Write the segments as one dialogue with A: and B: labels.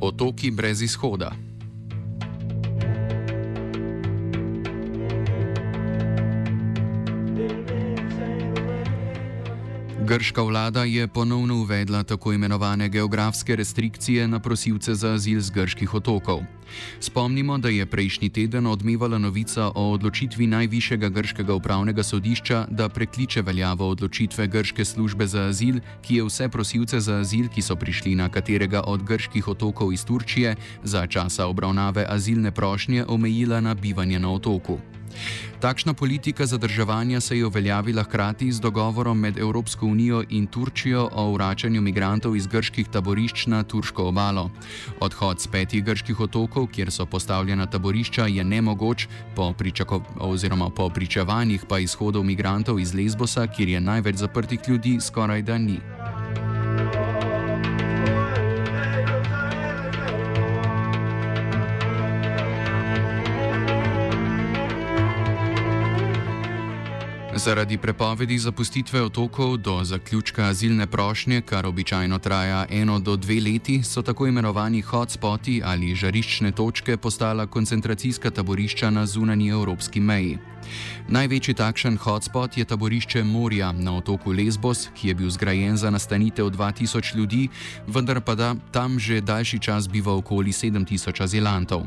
A: Otoki brez izhoda. Grška vlada je ponovno uvedla tako imenovane geografske restrikcije na prosilce za azil z grških otokov. Spomnimo, da je prejšnji teden odmevala novica o odločitvi najvišjega grškega upravnega sodišča, da prekliče veljavo odločitve grške službe za azil, ki je vse prosilce za azil, ki so prišli na katerega od grških otokov iz Turčije, za časa obravnave azilne prošnje omejila na bivanje na otoku. Takšna politika zadrževanja se je uveljavila hkrati z dogovorom med Evropsko unijo in Turčijo o vračanju migrantov iz grških taborišč na turško obalo. Odhod z petih grških otokov, kjer so postavljena taborišča, je nemogoč, po, po pričevanjih pa izhodov migrantov iz Lesbosa, kjer je največ zaprtih ljudi, skoraj da ni. Zaradi prepovedi zapustitve otokov do zaključka azilne prošnje, kar običajno traja eno do dve leti, so tako imenovani hotspoti ali žariščne točke postala koncentracijska taborišča na zunanji evropski meji. Največji takšen hotspot je taborišče Morja na otoku Lesbos, ki je bil zgrajen za nastanitev 2000 ljudi, vendar pa da tam že daljši čas biva okoli 7000 azilantov.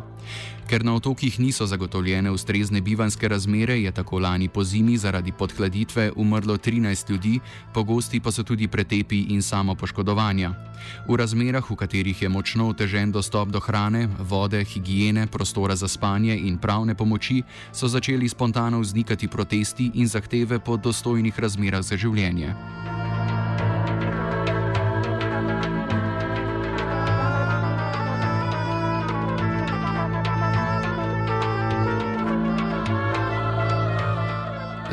A: Ker na otokih niso zagotovljene ustrezne bivanske razmere, je tako lani po zimi zaradi podhladitve umrlo 13 ljudi, pogosti pa so tudi pretepi in samo poškodovanja. V razmerah, v katerih je močno otežen dostop do hrane, vode, higiene, prostora za spanje in pravne pomoči, so začeli spontano vznikati protesti in zahteve po dostojnih razmerah za življenje.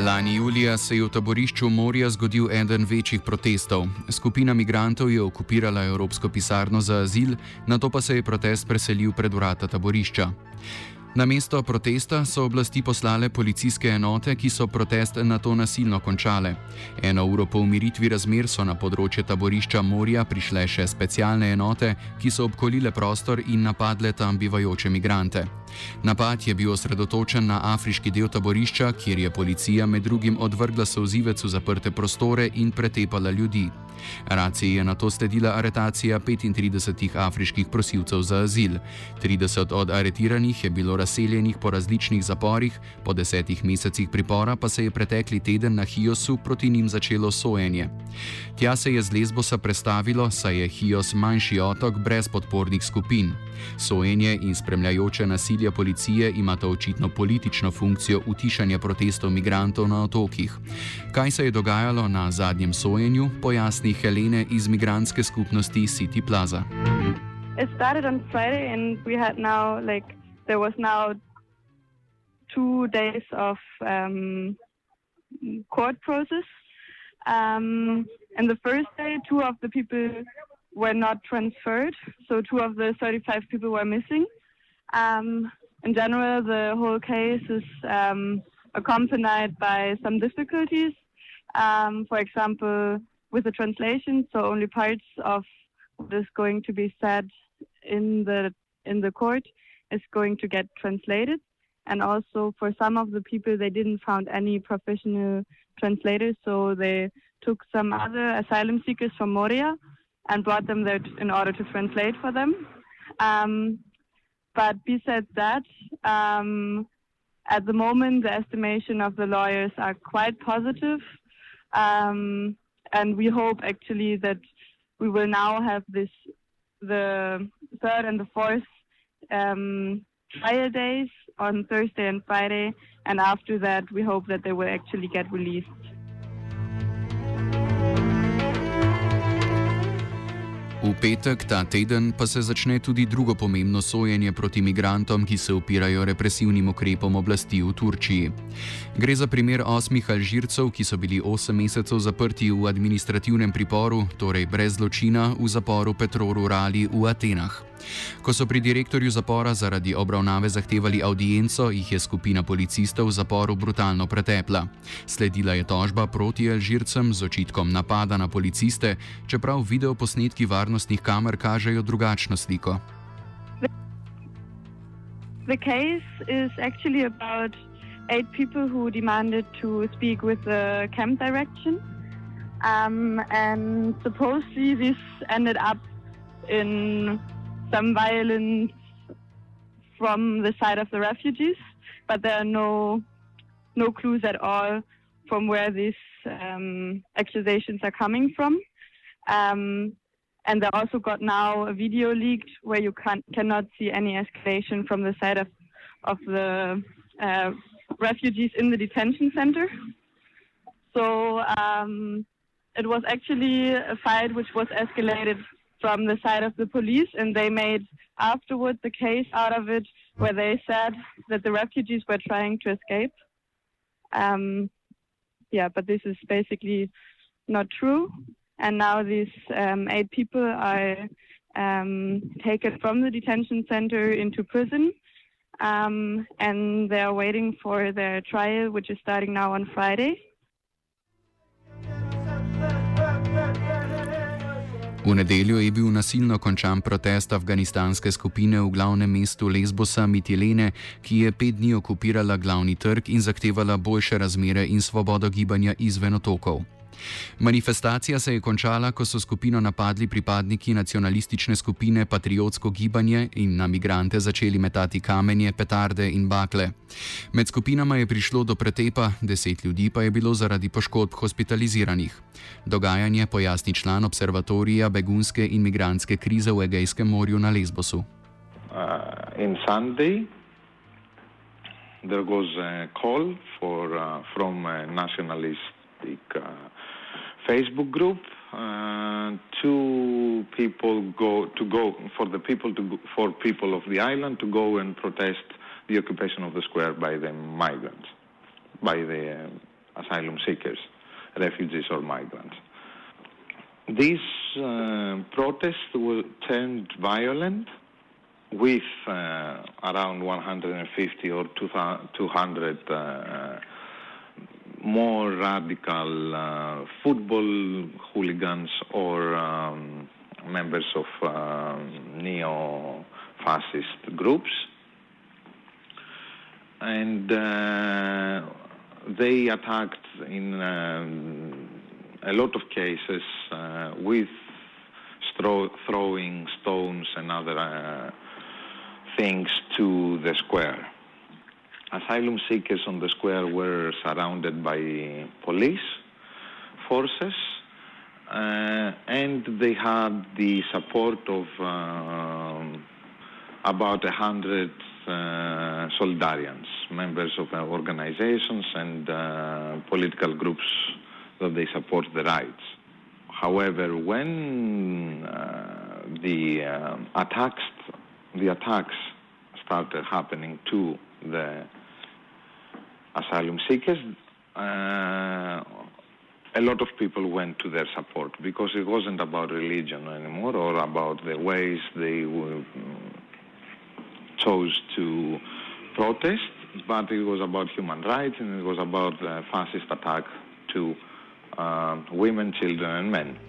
A: Lani julija se je v taborišču Morja zgodil eden večjih protestov. Skupina migrantov je okupirala Evropsko pisarno za azil, na to pa se je protest preselil pred vrata taborišča. Na mesto protesta so oblasti poslale policijske enote, ki so protest na to nasilno končale. Eno uro po umiritvi razmer so na področje taborišča Morja prišle še specialne enote, ki so obkolile prostor in napadle tam bivajoče migrante. Napad je bil osredotočen na afriški del taborišča, kjer je policija med drugim odvrgla sozivec v zaprte prostore in pretepala ljudi. Raciji je na to sledila aretacija 35 afriških prosilcev za azil. 30 od aretiranih je bilo razseljenih po različnih zaporih, po desetih mesecih pripora pa se je pretekli teden na Hiosu proti njim začelo sojenje. Tja se je z Lesbosa prestavilo, saj je Hios manjši otok brez podpornih skupin. Sojenje in spremljajoče nasilje policije imata očitno politično funkcijo utišanja protestov migrantov na otokih. Kaj se je dogajalo na zadnjem sojenju, pojasni Helene iz migrantske skupnosti City Plaza.
B: It started on Friday and we had now like there was now two days of um, court process. Um, and the first day, two of the people were not transferred, so two of the 35 people were missing. Um, in general, the whole case is um, accompanied by some difficulties. Um, for example, with the translation, so only parts of what is going to be said in the in the court is going to get translated. And also for some of the people, they didn't found any professional translators, so they took some other asylum seekers from Moria and brought them there in order to translate for them. Um, but besides that, um, at the moment, the estimation of the lawyers are quite positive. Um, and we hope actually that we will now have this, the third and the fourth um, trial days on Thursday and Friday. And after that, we hope that they will actually get released.
A: V petek ta teden pa se začne tudi drugo pomembno sojenje proti migrantom, ki se upirajo represivnim ukrepom oblasti v Turčiji. Gre za primer osmih alžircev, ki so bili osem mesecev zaprti v administrativnem priporu, torej brez zločina, v zaporu Petroru Rali v Atenah. Ko so pri direktorju zapora zaradi obravnave zahtevali audienco, jih je skupina policistov v zaporu brutalno pretepla. Sledila je tožba proti Alžircem z očitkom napada na policiste, čeprav videoposnetki varnosti varnostnih kamer kažejo drugačno sliko.
B: The case is actually about eight people who demanded to speak with the camp direction. Um, and supposedly this ended up in some violence from the side of the refugees, but there are no no clues at all from where these um, accusations are coming from. Um, and they also got now a video leaked where you can cannot see any escalation from the side of of the uh, refugees in the detention center. So um, it was actually a fight which was escalated from the side of the police, and they made afterward the case out of it, where they said that the refugees were trying to escape. Um, yeah, but this is basically not true. And now these um, eight people are um, taken from the detention center into prison. Um, and they are waiting for their trial, which is starting now on Friday.
A: V nedeljo je bil nasilno končan protest afganistanske skupine v glavnem mestu Lesbosa Mitilene, ki je pet dni okupirala glavni trg in zahtevala boljše razmere in svobodo gibanja izven otokov. Manifestacija se je končala, ko so skupino napadli pripadniki nacionalistične skupine Patriotsko gibanje in na migrante začeli metati kamenje, petarde in bakle. Med skupinama je prišlo do pretepa, deset ljudi pa je bilo zaradi poškodb hospitaliziranih. Dogajanje pojasni član observatorija begunske in migranske krize v Egejskem morju na Lesbosu.
C: Uh, There was a call for, uh, from a nationalistic uh, Facebook group. Uh, two people go to go for the people to go, for people of the island to go and protest the occupation of the square by the migrants, by the uh, asylum seekers, refugees or migrants. These uh, protests were turned violent with uh, around 150 or 200 uh, more radical uh, football hooligans or um, members of uh, neo-fascist groups. And uh, they attacked in um, a lot of cases uh, with throwing stones and other uh, things to the square asylum seekers on the square were surrounded by police forces uh, and they had the support of uh, about a hundred uh, Solidarians, members of organizations and uh, political groups that they support the rights. However, when uh, the uh, attacks, the attacks started happening to the asylum seekers, uh, a lot of people went to their support because it wasn't about religion anymore or about the ways they were, chose to protest, but it was about human rights and it was about the fascist attack to uh, women, children, and men.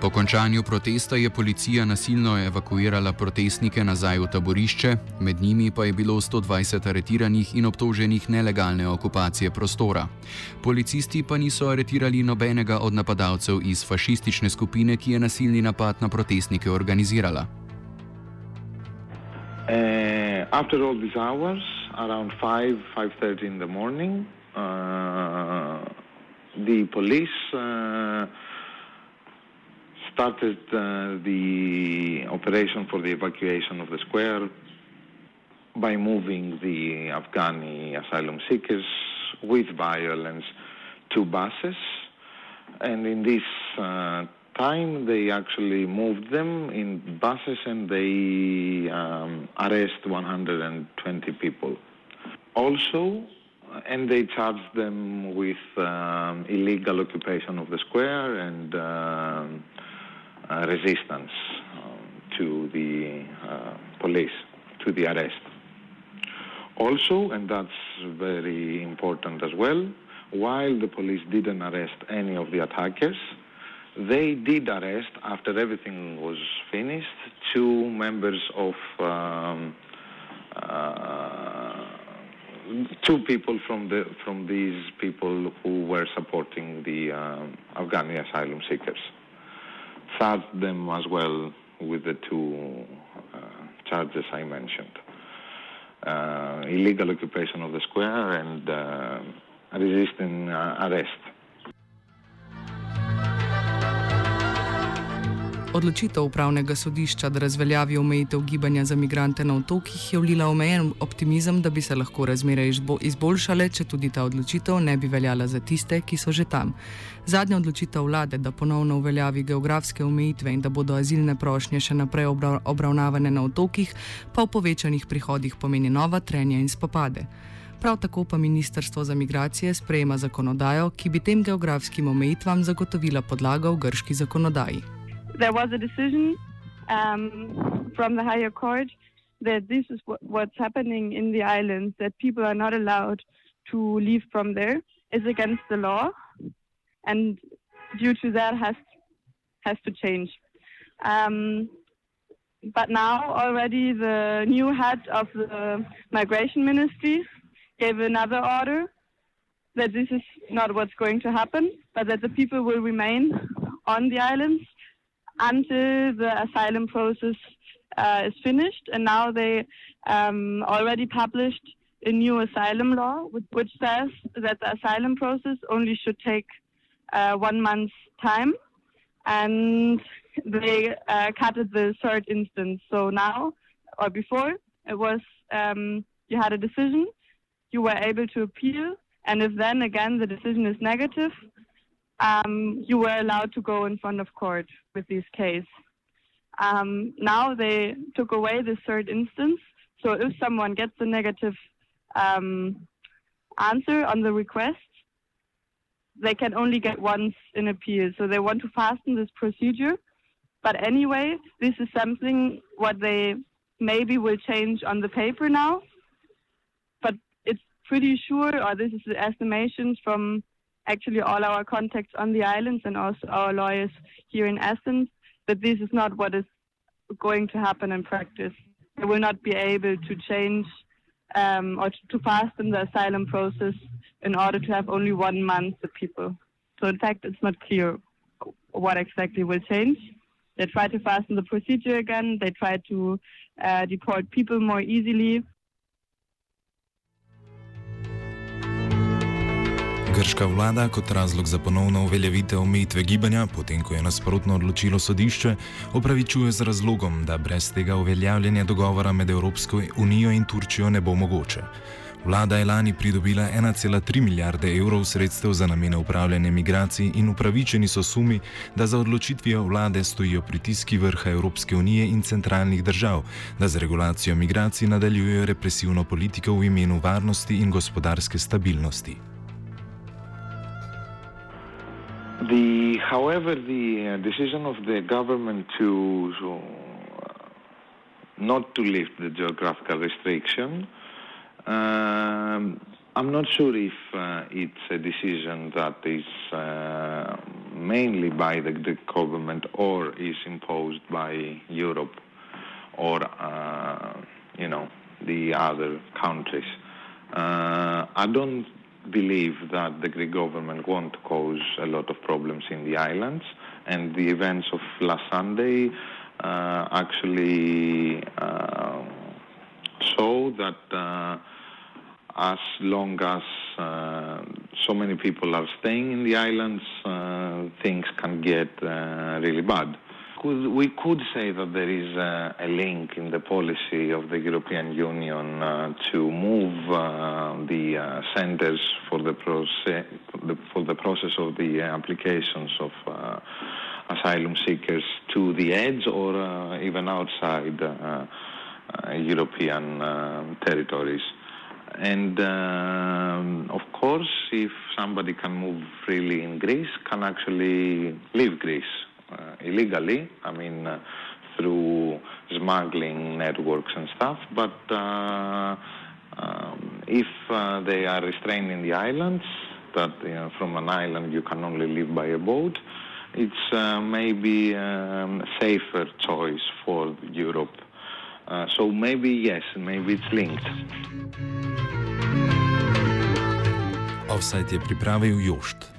A: Po končanju protesta je policija nasilno evakuirala protestnike nazaj v taborišče, med njimi pa je bilo 120 aretiranih in obtoženih nelegalne okupacije prostora. Policisti pa niso aretirali nobenega od napadalcev iz fašistične skupine, ki je nasilni napad na protestnike organizirala.
C: Uh, after all these hours, around 5, 5.30 in the morning, uh, the police uh, started uh, the operation for the evacuation of the square by moving the Afghani asylum seekers with violence to buses. And in this uh, time, they actually moved them in buses and they um, arrest 120 people. Also, and they charged them with um, illegal occupation of the square and uh, resistance um, to the uh, police, to the arrest. Also, and that's very important as well, while the police didn't arrest any of the attackers, they did arrest, after everything was finished, two members of um, uh, two people from the from these people who were supporting the um, Afghani asylum seekers. Charged them as well with the two uh, charges I mentioned: uh, illegal occupation of the square and uh, resisting uh, arrest.
D: Odločitev upravnega sodišča, da razveljavi omejitev gibanja za migrante na otokih, je vlila omejen optimizem, da bi se lahko razmere izboljšale, če tudi ta odločitev ne bi veljala za tiste, ki so že tam. Zadnja odločitev vlade, da ponovno uveljavi geografske omejitve in da bodo azilne prošnje še naprej obravnavane na otokih, pa v povečanih prihodih pomeni nova trenja in spopade. Prav tako pa Ministrstvo za migracije sprejema zakonodajo, ki bi tem geografskim omejitvam zagotovila podlago v grški zakonodaji.
B: There was a decision um, from the higher court that this is what, what's happening in the islands, that people are not allowed to leave from there, is against the law, and due to that has has to change. Um, but now already the new head of the migration ministry gave another order that this is not what's going to happen, but that the people will remain on the islands until the asylum process uh, is finished. And now they um, already published a new asylum law, which says that the asylum process only should take uh, one month's time. And they uh, cut it the third instance. So now, or before, it was um, you had a decision, you were able to appeal, and if then again the decision is negative, um, you were allowed to go in front of court with this case. Um, now they took away the third instance. So if someone gets a negative um, answer on the request, they can only get once in appeal. So they want to fasten this procedure. But anyway, this is something what they maybe will change on the paper now. But it's pretty sure, or this is the estimations from actually all our contacts on the islands and also our lawyers here in Athens that this is not what is going to happen in practice. They will not be able to change um, or to fasten the asylum process in order to have only one month the people. So in fact, it's not clear what exactly will change. They try to fasten the procedure again. They try to uh, deport people more easily.
E: Grška vlada kot razlog za ponovno uveljavitev omejitve gibanja, potem ko je nasprotno odločilo sodišče, opravičuje z razlogom, da brez tega uveljavljanja dogovora med Evropsko unijo in Turčijo ne bo mogoče. Vlada je lani pridobila 1,3 milijarde evrov sredstev za namene upravljanja migracij in upravičeni so sumi, da za odločitvijo vlade stojijo pritiski vrha Evropske unije in centralnih držav, da z regulacijo migracij nadaljujejo represivno politiko v imenu varnosti in gospodarske stabilnosti.
C: The, however, the uh, decision of the government to uh, not to lift the geographical restriction, um, I'm not sure if uh, it's a decision that is uh, mainly by the, the, government or is imposed by Europe or, uh, you know, the other countries. Uh, I don't believe that the Greek government won't cause a lot of problems in the islands, and the events of last Sunday uh, actually uh, show that uh, as long as uh, so many people are staying in the islands, uh, things can get uh, really bad could, we could say that there is a, link in the policy of the European Union uh, to move uh, the uh, centers for the, proce- for the process of the applications of uh, asylum seekers to the edge or uh, even outside European territories. And um, of course, if somebody can move freely in Greece, can actually uh, illegally. I mean, uh, through smuggling networks and stuff. But uh, um, if they are restrained in the islands, that you know, from an island you can only live by a boat, it's uh, maybe um, a safer choice for Europe. Uh, so maybe yes, maybe it's linked.
E: Offside je pripravil Jošt.